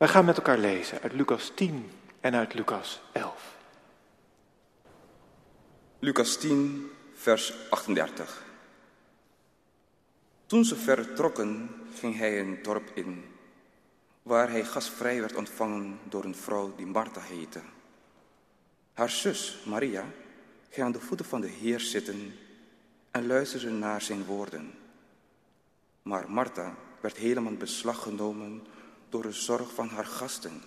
Wij gaan met elkaar lezen uit Lucas 10 en uit Lucas 11. Lucas 10, vers 38. Toen ze vertrokken, ging hij een dorp in, waar hij gastvrij werd ontvangen door een vrouw die Martha heette. Haar zus, Maria, ging aan de voeten van de Heer zitten en luisterde naar zijn woorden. Maar Martha werd helemaal beslag genomen door de zorg van haar gasten.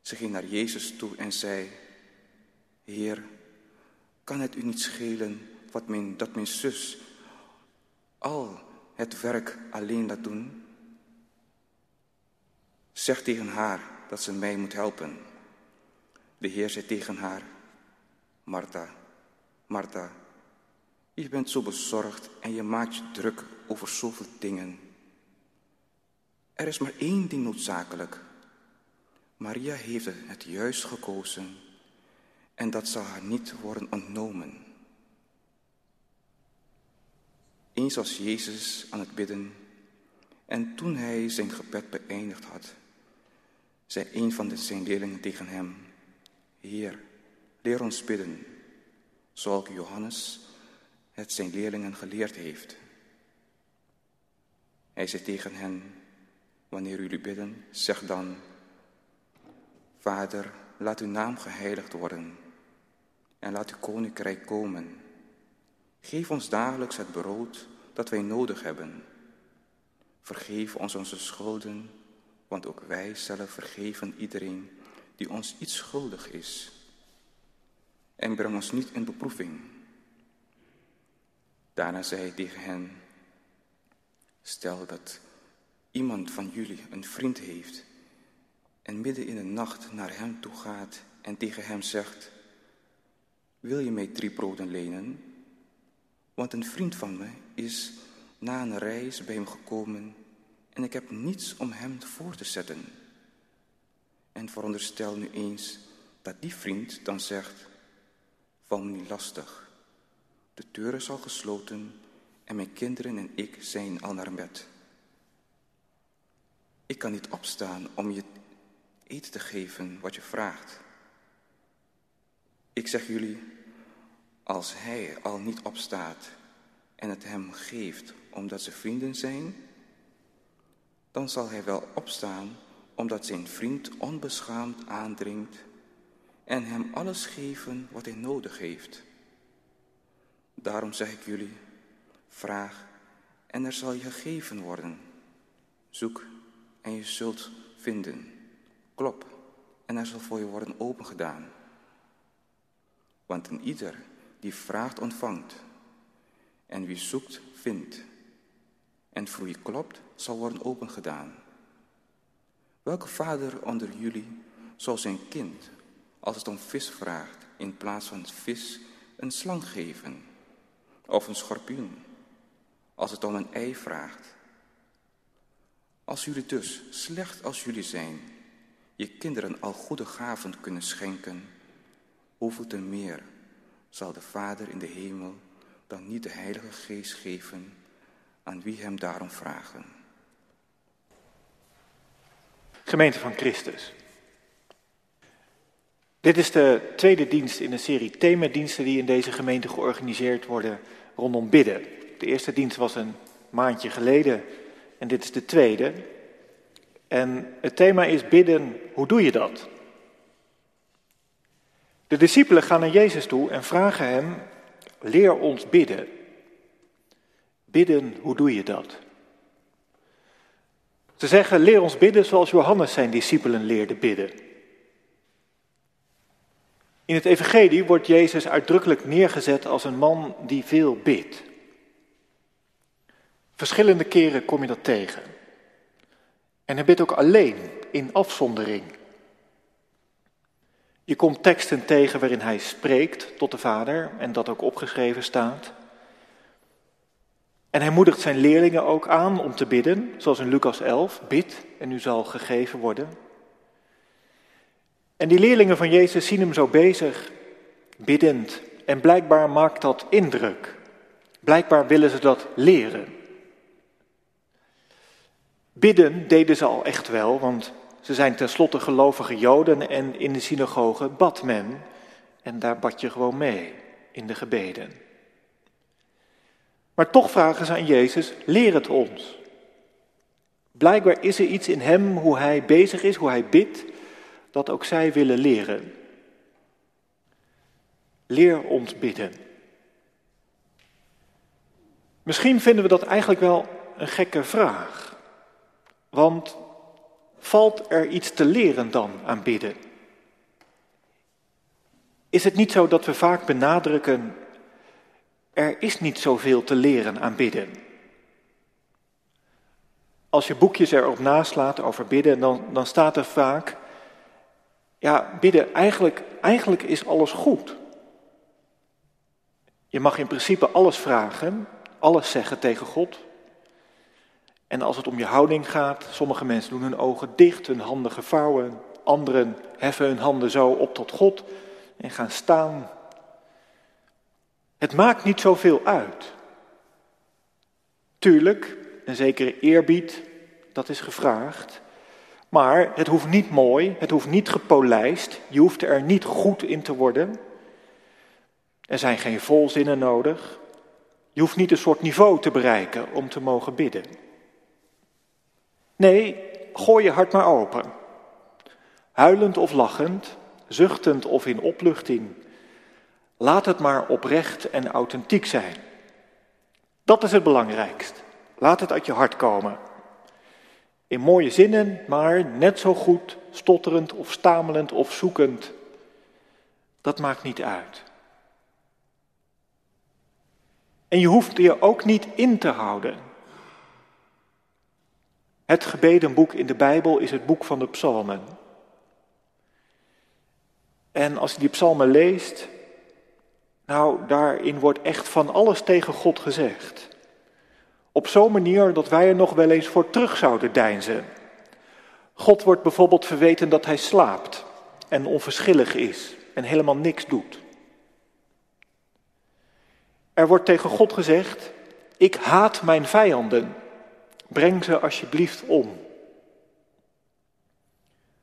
Ze ging naar Jezus toe en zei, Heer, kan het u niet schelen wat mijn, dat mijn zus al het werk alleen laat doen? Zeg tegen haar dat ze mij moet helpen. De Heer zei tegen haar, Martha, Martha, je bent zo bezorgd en je maakt je druk over zoveel dingen. Er is maar één ding noodzakelijk. Maria heeft het juist gekozen en dat zal haar niet worden ontnomen. Eens was Jezus aan het bidden en toen hij zijn gebed beëindigd had, zei een van de zijn leerlingen tegen hem, Heer, leer ons bidden, zoals Johannes het zijn leerlingen geleerd heeft. Hij zei tegen hen, wanneer jullie bidden, zeg dan, Vader, laat uw naam geheiligd worden en laat uw koninkrijk komen. Geef ons dagelijks het brood dat wij nodig hebben. Vergeef ons onze schulden, want ook wij zelf vergeven iedereen die ons iets schuldig is. En breng ons niet in beproeving. Daarna zei hij tegen hen, stel dat iemand van jullie een vriend heeft en midden in de nacht naar hem toe gaat en tegen hem zegt, wil je mij drie broden lenen? Want een vriend van me is na een reis bij hem gekomen en ik heb niets om hem voor te zetten. En veronderstel nu eens dat die vriend dan zegt, val me niet lastig. De deur is al gesloten en mijn kinderen en ik zijn al naar bed. Ik kan niet opstaan om je eten te geven wat je vraagt. Ik zeg jullie, als hij al niet opstaat en het hem geeft omdat ze vrienden zijn, dan zal hij wel opstaan omdat zijn vriend onbeschaamd aandringt en hem alles geven wat hij nodig heeft. Daarom zeg ik jullie, vraag en er zal je gegeven worden. Zoek en je zult vinden. Klop en er zal voor je worden opengedaan. Want een ieder die vraagt ontvangt en wie zoekt vindt. En voor wie klopt zal worden opengedaan. Welke vader onder jullie zal zijn kind, als het om vis vraagt, in plaats van vis een slang geven? Of een schorpioen, als het om een ei vraagt? Als jullie dus, slecht als jullie zijn, je kinderen al goede gaven kunnen schenken, hoeveel te meer zal de Vader in de hemel dan niet de Heilige Geest geven aan wie hem daarom vragen. Gemeente van Christus. Dit is de tweede dienst in een serie themadiensten die in deze gemeente georganiseerd worden rondom bidden. De eerste dienst was een maandje geleden en dit is de tweede. En het thema is bidden, hoe doe je dat? De discipelen gaan naar Jezus toe en vragen hem, leer ons bidden. Bidden, hoe doe je dat? Ze zeggen, leer ons bidden zoals Johannes zijn discipelen leerde bidden. In het evangelie wordt Jezus uitdrukkelijk neergezet als een man die veel bidt. Verschillende keren kom je dat tegen. En hij bidt ook alleen, in afzondering. Je komt teksten tegen waarin hij spreekt tot de Vader en dat ook opgeschreven staat. En hij moedigt zijn leerlingen ook aan om te bidden, zoals in Lucas 11, bid en u zal gegeven worden. En die leerlingen van Jezus zien hem zo bezig, biddend. En blijkbaar maakt dat indruk. Blijkbaar willen ze dat leren. Bidden deden ze al echt wel, want ze zijn tenslotte gelovige Joden en in de synagoge bad men. En daar bad je gewoon mee in de gebeden. Maar toch vragen ze aan Jezus, leer het ons. Blijkbaar is er iets in hem, hoe hij bezig is, hoe hij bidt, dat ook zij willen leren. Leer ons bidden. Misschien vinden we dat eigenlijk wel een gekke vraag. Want valt er iets te leren dan aan bidden? Is het niet zo dat we vaak benadrukken, er is niet zoveel te leren aan bidden? Als je boekjes erop naslaat over bidden, dan, dan staat er vaak, ja, bidden, eigenlijk, eigenlijk is alles goed. Je mag in principe alles vragen, alles zeggen tegen God. En als het om je houding gaat, sommige mensen doen hun ogen dicht, hun handen gevouwen, anderen heffen hun handen zo op tot God en gaan staan. Het maakt niet zoveel uit. Tuurlijk, een zekere eerbied, dat is gevraagd. Maar het hoeft niet mooi, het hoeft niet gepolijst, je hoeft er niet goed in te worden. Er zijn geen volzinnen nodig. Je hoeft niet een soort niveau te bereiken om te mogen bidden. Nee, gooi je hart maar open. Huilend of lachend, zuchtend of in opluchting. Laat het maar oprecht en authentiek zijn. Dat is het belangrijkst. Laat het uit je hart komen. In mooie zinnen, maar net zo goed stotterend of stamelend of zoekend. Dat maakt niet uit. En je hoeft je ook niet in te houden. Het gebedenboek in de Bijbel is het boek van de psalmen. En als je die psalmen leest, nou, daarin wordt echt van alles tegen God gezegd. Op zo'n manier dat wij er nog wel eens voor terug zouden deinzen. God wordt bijvoorbeeld verweten dat hij slaapt en onverschillig is en helemaal niks doet. Er wordt tegen God gezegd, ik haat mijn vijanden, breng ze alsjeblieft om.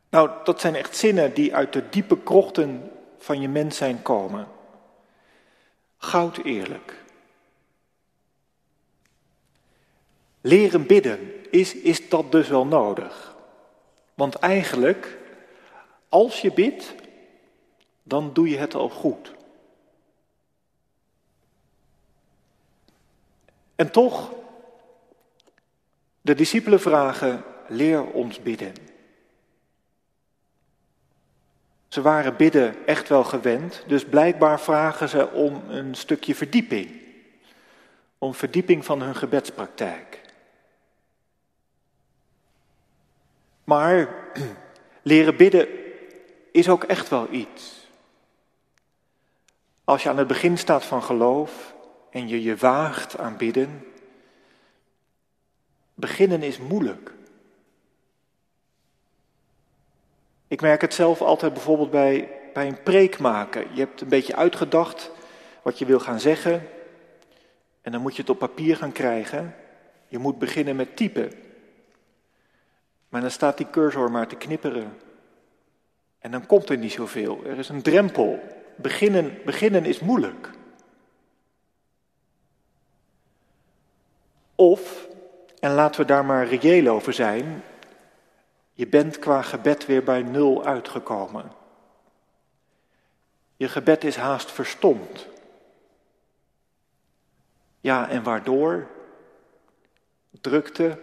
Nou, dat zijn echt zinnen die uit de diepe krochten van je mens zijn komen. Goud eerlijk. Leren bidden, is, is dat dus wel nodig? Want eigenlijk, als je bidt, dan doe je het al goed. En toch, de discipelen vragen, leer ons bidden. Ze waren bidden echt wel gewend, dus blijkbaar vragen ze om een stukje verdieping. Om verdieping van hun gebedspraktijk. Maar leren bidden is ook echt wel iets. Als je aan het begin staat van geloof en je je waagt aan bidden, beginnen is moeilijk. Ik merk het zelf altijd bijvoorbeeld bij, bij een preek maken. Je hebt een beetje uitgedacht wat je wil gaan zeggen. En dan moet je het op papier gaan krijgen. Je moet beginnen met typen. Maar dan staat die cursor maar te knipperen. En dan komt er niet zoveel. Er is een drempel. Beginnen, beginnen is moeilijk. Of, en laten we daar maar reëel over zijn, je bent qua gebed weer bij nul uitgekomen. Je gebed is haast verstomd. Ja, en waardoor? Drukte,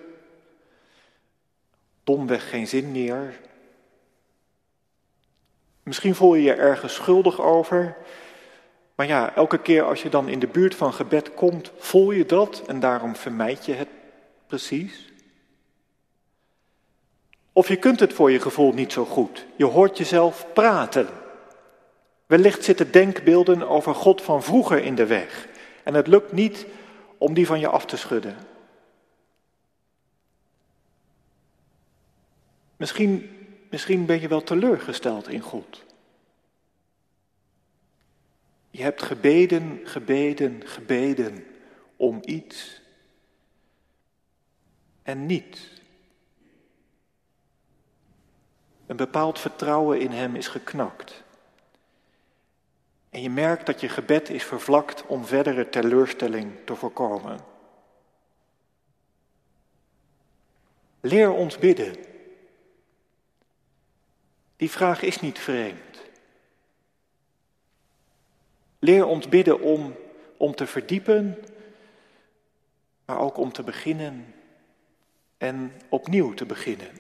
domweg geen zin meer. Misschien voel je je ergens schuldig over. Maar ja, elke keer als je dan in de buurt van gebed komt, voel je dat en daarom vermijd je het precies. Of je kunt het voor je gevoel niet zo goed. Je hoort jezelf praten. Wellicht zitten denkbeelden over God van vroeger in de weg. En het lukt niet om die van je af te schudden. Misschien, misschien ben je wel teleurgesteld in God. Je hebt gebeden, gebeden, gebeden om iets en niet. Een bepaald vertrouwen in Hem is geknakt. En je merkt dat je gebed is vervlakt om verdere teleurstelling te voorkomen. Leer ons bidden. Die vraag is niet vreemd. Leer ons bidden om, om te verdiepen, maar ook om te beginnen en opnieuw te beginnen.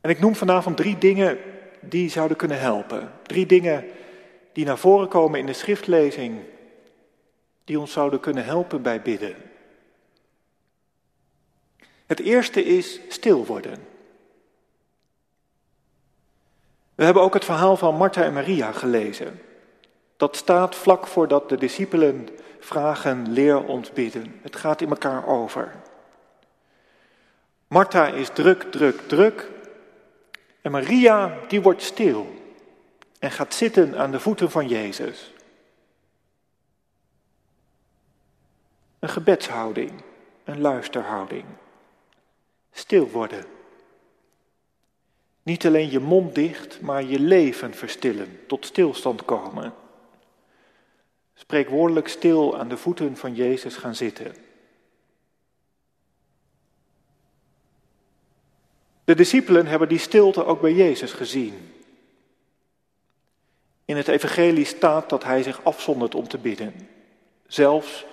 En ik noem vanavond drie dingen die zouden kunnen helpen. Drie dingen die naar voren komen in de schriftlezing, die ons zouden kunnen helpen bij bidden. Het eerste is stil worden. We hebben ook het verhaal van Martha en Maria gelezen. Dat staat vlak voordat de discipelen vragen, leer ons bidden. Het gaat in elkaar over. Martha is druk, druk, druk. En Maria, die wordt stil en gaat zitten aan de voeten van Jezus. Een gebedshouding, een luisterhouding. Stil worden. Niet alleen je mond dicht, maar je leven verstillen, tot stilstand komen. Spreekwoordelijk stil aan de voeten van Jezus gaan zitten. De discipelen hebben die stilte ook bij Jezus gezien. In het evangelie staat dat hij zich afzondert om te bidden. Zelfs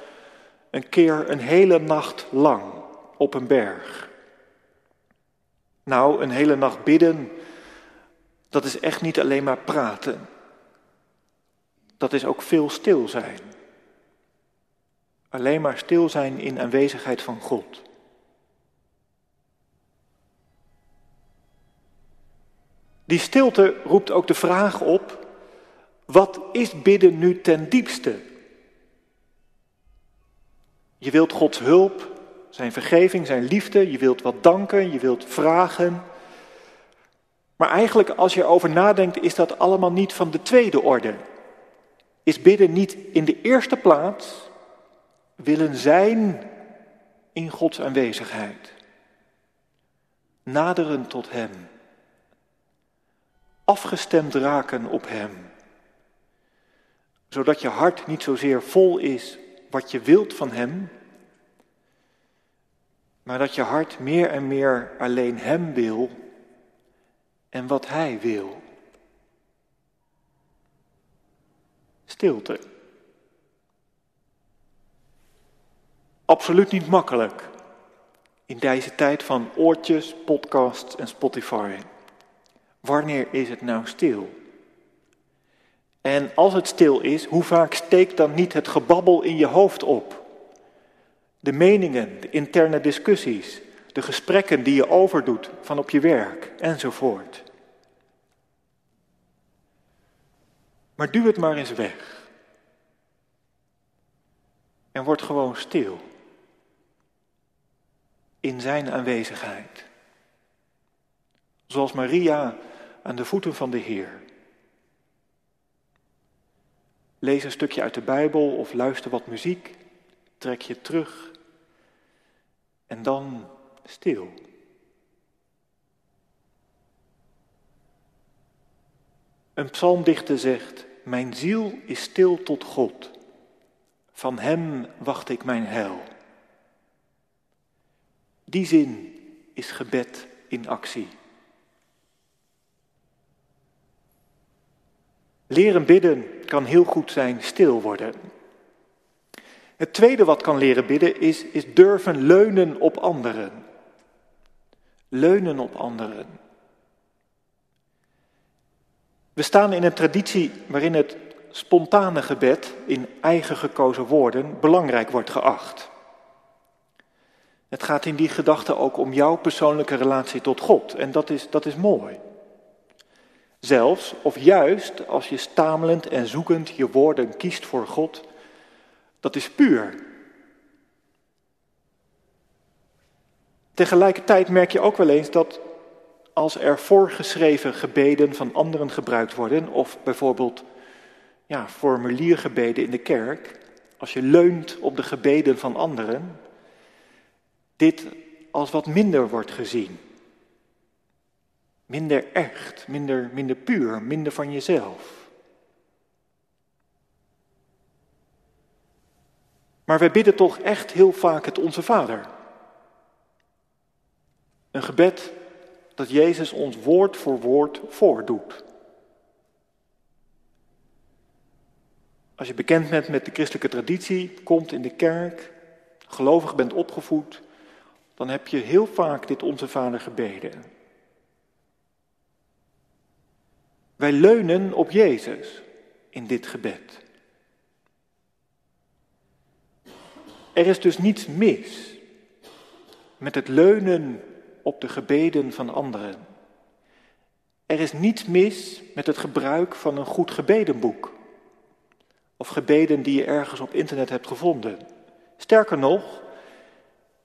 een keer een hele nacht lang op een berg. Nou, een hele nacht bidden, dat is echt niet alleen maar praten. Dat is ook veel stil zijn. Alleen maar stil zijn in aanwezigheid van God. Die stilte roept ook de vraag op, wat is bidden nu ten diepste? Je wilt Gods hulp, zijn vergeving, zijn liefde, je wilt wat danken, je wilt vragen. Maar eigenlijk als je erover nadenkt is dat allemaal niet van de tweede orde. Is bidden niet in de eerste plaats willen zijn in Gods aanwezigheid. Naderen tot Hem afgestemd raken op Hem. Zodat je hart niet zozeer vol is wat je wilt van Hem, maar dat je hart meer en meer alleen Hem wil en wat Hij wil. Stilte. Absoluut niet makkelijk in deze tijd van oortjes, podcasts en Spotify. Wanneer is het nou stil? En als het stil is, hoe vaak steekt dan niet het gebabbel in je hoofd op? De meningen, de interne discussies, de gesprekken die je overdoet van op je werk enzovoort. Maar duw het maar eens weg. En word gewoon stil. In zijn aanwezigheid. Zoals Maria aan de voeten van de Heer. Lees een stukje uit de Bijbel of luister wat muziek. Trek je terug. En dan stil. Een psalmdichter zegt: Mijn ziel is stil tot God. Van Hem wacht ik mijn heil. Die zin is gebed in actie. Leren bidden kan heel goed zijn stil worden. Het tweede wat kan leren bidden is, is durven leunen op anderen. Leunen op anderen. We staan in een traditie waarin het spontane gebed in eigen gekozen woorden belangrijk wordt geacht. Het gaat in die gedachte ook om jouw persoonlijke relatie tot God en dat is, dat is mooi. Zelfs of juist als je stamelend en zoekend je woorden kiest voor God, dat is puur. Tegelijkertijd merk je ook wel eens dat als er voorgeschreven gebeden van anderen gebruikt worden, of bijvoorbeeld ja, formuliergebeden in de kerk, als je leunt op de gebeden van anderen, dit als wat minder wordt gezien. Minder echt, minder, minder puur, minder van jezelf. Maar wij bidden toch echt heel vaak het Onze Vader. Een gebed dat Jezus ons woord voor woord voordoet. Als je bekend bent met de christelijke traditie, komt in de kerk, gelovig bent opgevoed, dan heb je heel vaak dit Onze Vader gebeden. Wij leunen op Jezus in dit gebed. Er is dus niets mis met het leunen op de gebeden van anderen. Er is niets mis met het gebruik van een goed gebedenboek. Of gebeden die je ergens op internet hebt gevonden. Sterker nog,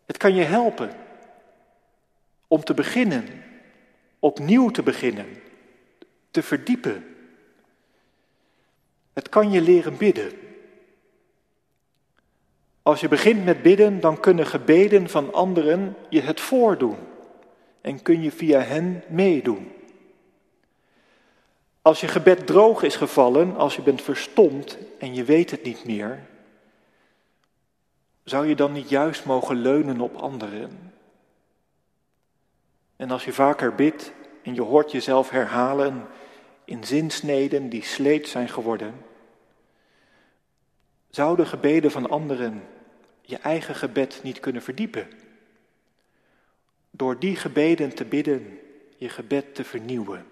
het kan je helpen om te beginnen, opnieuw te beginnen, te verdiepen. Het kan je leren bidden. Als je begint met bidden, dan kunnen gebeden van anderen je het voordoen en kun je via hen meedoen. Als je gebed droog is gevallen, als je bent verstomd en je weet het niet meer, zou je dan niet juist mogen leunen op anderen? En als je vaker bidt en je hoort jezelf herhalen in zinsneden die sleet zijn geworden, zouden gebeden van anderen je eigen gebed niet kunnen verdiepen? Door die gebeden te bidden, je gebed te vernieuwen.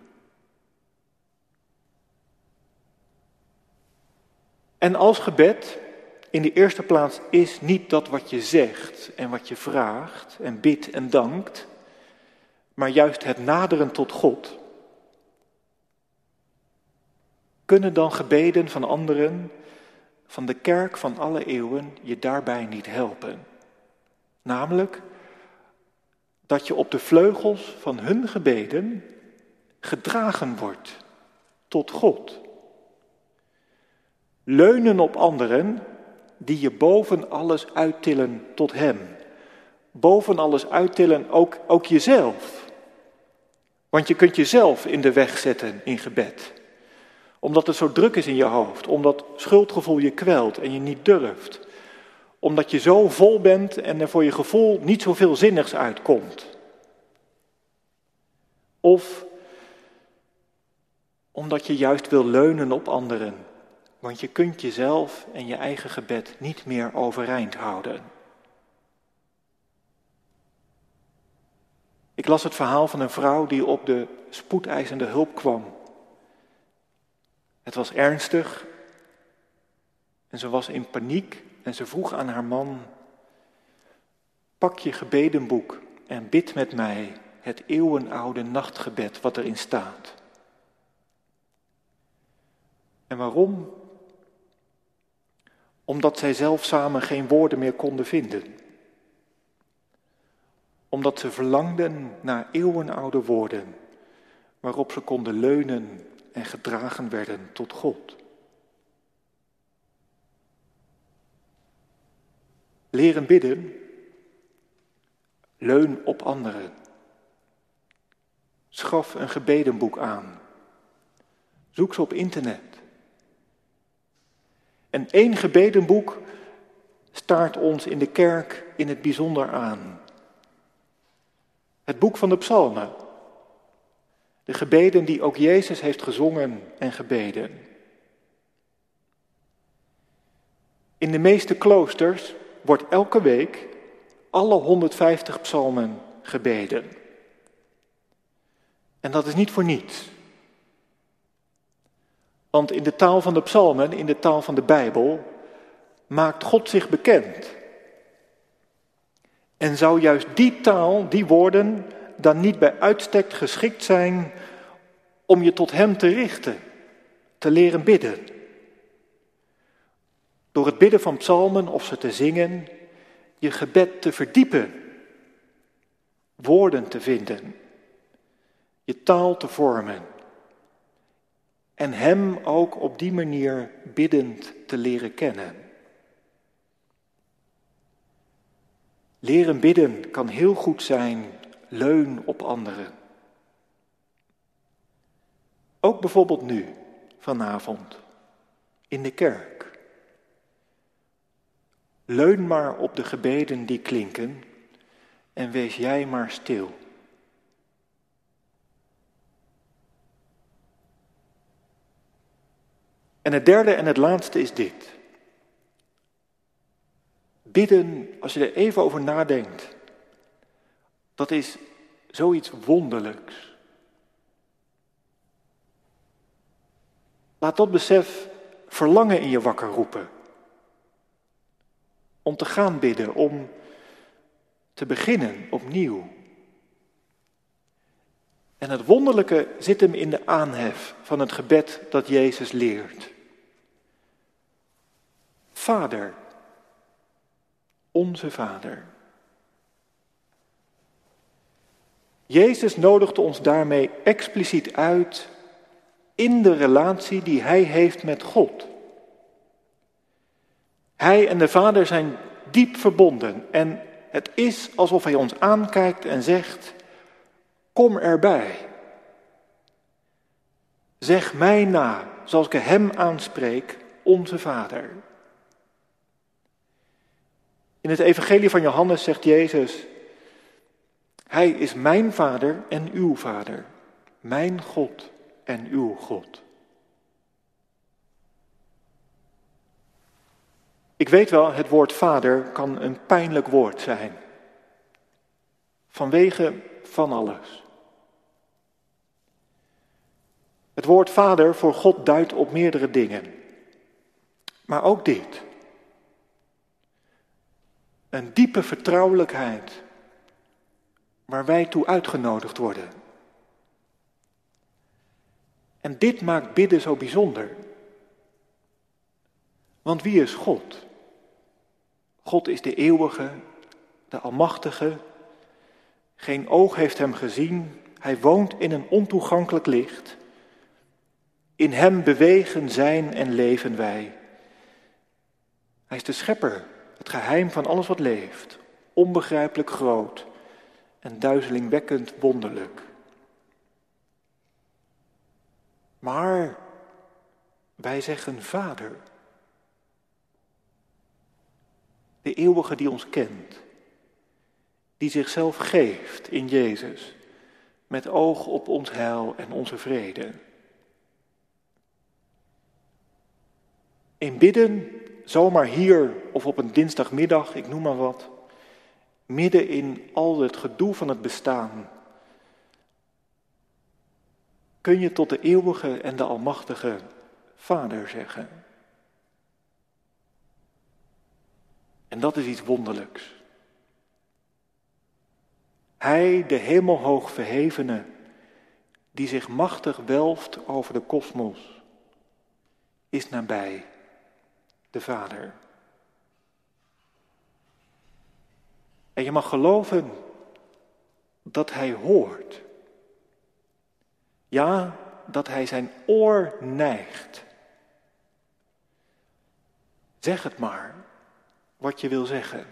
En als gebed in de eerste plaats is niet dat wat je zegt en wat je vraagt en bidt en dankt, maar juist het naderen tot God. Kunnen dan gebeden van anderen, van de kerk van alle eeuwen, je daarbij niet helpen? Namelijk dat je op de vleugels van hun gebeden gedragen wordt tot God. Leunen op anderen die je boven alles uittillen tot Hem. Boven alles uittillen ook, ook jezelf. Want je kunt jezelf in de weg zetten in gebed. Omdat het zo druk is in je hoofd, omdat schuldgevoel je kwelt en je niet durft. Omdat je zo vol bent en er voor je gevoel niet zoveel zinnigs uitkomt. Of omdat je juist wil leunen op anderen want je kunt jezelf en je eigen gebed niet meer overeind houden. Ik las het verhaal van een vrouw die op de spoedeisende hulp kwam. Het was ernstig en ze was in paniek en ze vroeg aan haar man: Pak je gebedenboek en bid met mij het eeuwenoude nachtgebed wat erin staat. En waarom? Omdat zij zelf samen geen woorden meer konden vinden. Omdat ze verlangden naar eeuwenoude woorden, waarop ze konden leunen en gedragen werden tot God. Leren bidden, leun op anderen. Schaf een gebedenboek aan. Zoek ze op internet. En één gebedenboek staart ons in de kerk in het bijzonder aan. Het boek van de psalmen. De gebeden die ook Jezus heeft gezongen en gebeden. In de meeste kloosters wordt elke week alle 150 psalmen gebeden. En dat is niet voor niets. Want in de taal van de psalmen, in de taal van de Bijbel, maakt God zich bekend. En zou juist die taal, die woorden, dan niet bij uitstek geschikt zijn om je tot Hem te richten, te leren bidden? Door het bidden van psalmen of ze te zingen, je gebed te verdiepen, woorden te vinden, je taal te vormen en Hem ook op die manier biddend te leren kennen. Leren bidden kan heel goed zijn leun op anderen. Ook bijvoorbeeld nu, vanavond, in de kerk. Leun maar op de gebeden die klinken en wees jij maar stil. En het derde en het laatste is dit. Bidden, als je er even over nadenkt, dat is zoiets wonderlijks. Laat dat besef verlangen in je wakker roepen. Om te gaan bidden, om te beginnen opnieuw. En het wonderlijke zit hem in de aanhef van het gebed dat Jezus leert. Vader, onze Vader. Jezus nodigde ons daarmee expliciet uit in de relatie die Hij heeft met God. Hij en de Vader zijn diep verbonden en het is alsof Hij ons aankijkt en zegt, kom erbij. Zeg mij na, zoals ik Hem aanspreek, onze Vader. In het Evangelie van Johannes zegt Jezus, Hij is mijn Vader en uw Vader, mijn God en uw God. Ik weet wel, het woord vader kan een pijnlijk woord zijn. Vanwege van alles. Het woord vader voor God duidt op meerdere dingen. Maar ook dit. Een diepe vertrouwelijkheid waar wij toe uitgenodigd worden. En dit maakt bidden zo bijzonder. Want wie is God? God is de eeuwige, de almachtige. Geen oog heeft hem gezien. Hij woont in een ontoegankelijk licht. In hem bewegen zijn en leven wij. Hij is de schepper, het geheim van alles wat leeft. Onbegrijpelijk groot en duizelingwekkend wonderlijk. Maar wij zeggen Vader. De eeuwige die ons kent. Die zichzelf geeft in Jezus. Met oog op ons heil en onze vrede. In bidden, zomaar hier of op een dinsdagmiddag, ik noem maar wat. Midden in al het gedoe van het bestaan kun je tot de eeuwige en de almachtige Vader zeggen. En dat is iets wonderlijks. Hij, de hemelhoog verhevene, die zich machtig welft over de kosmos, is nabij, de Vader. En je mag geloven dat Hij hoort. Ja, dat hij zijn oor neigt. Zeg het maar, wat je wil zeggen.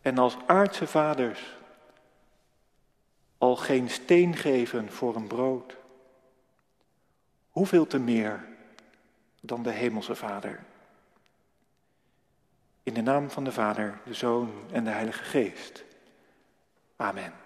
En als aardse vaders al geen steen geven voor een brood, hoeveel te meer dan de hemelse Vader? In de naam van de Vader, de Zoon en de Heilige Geest. Amen.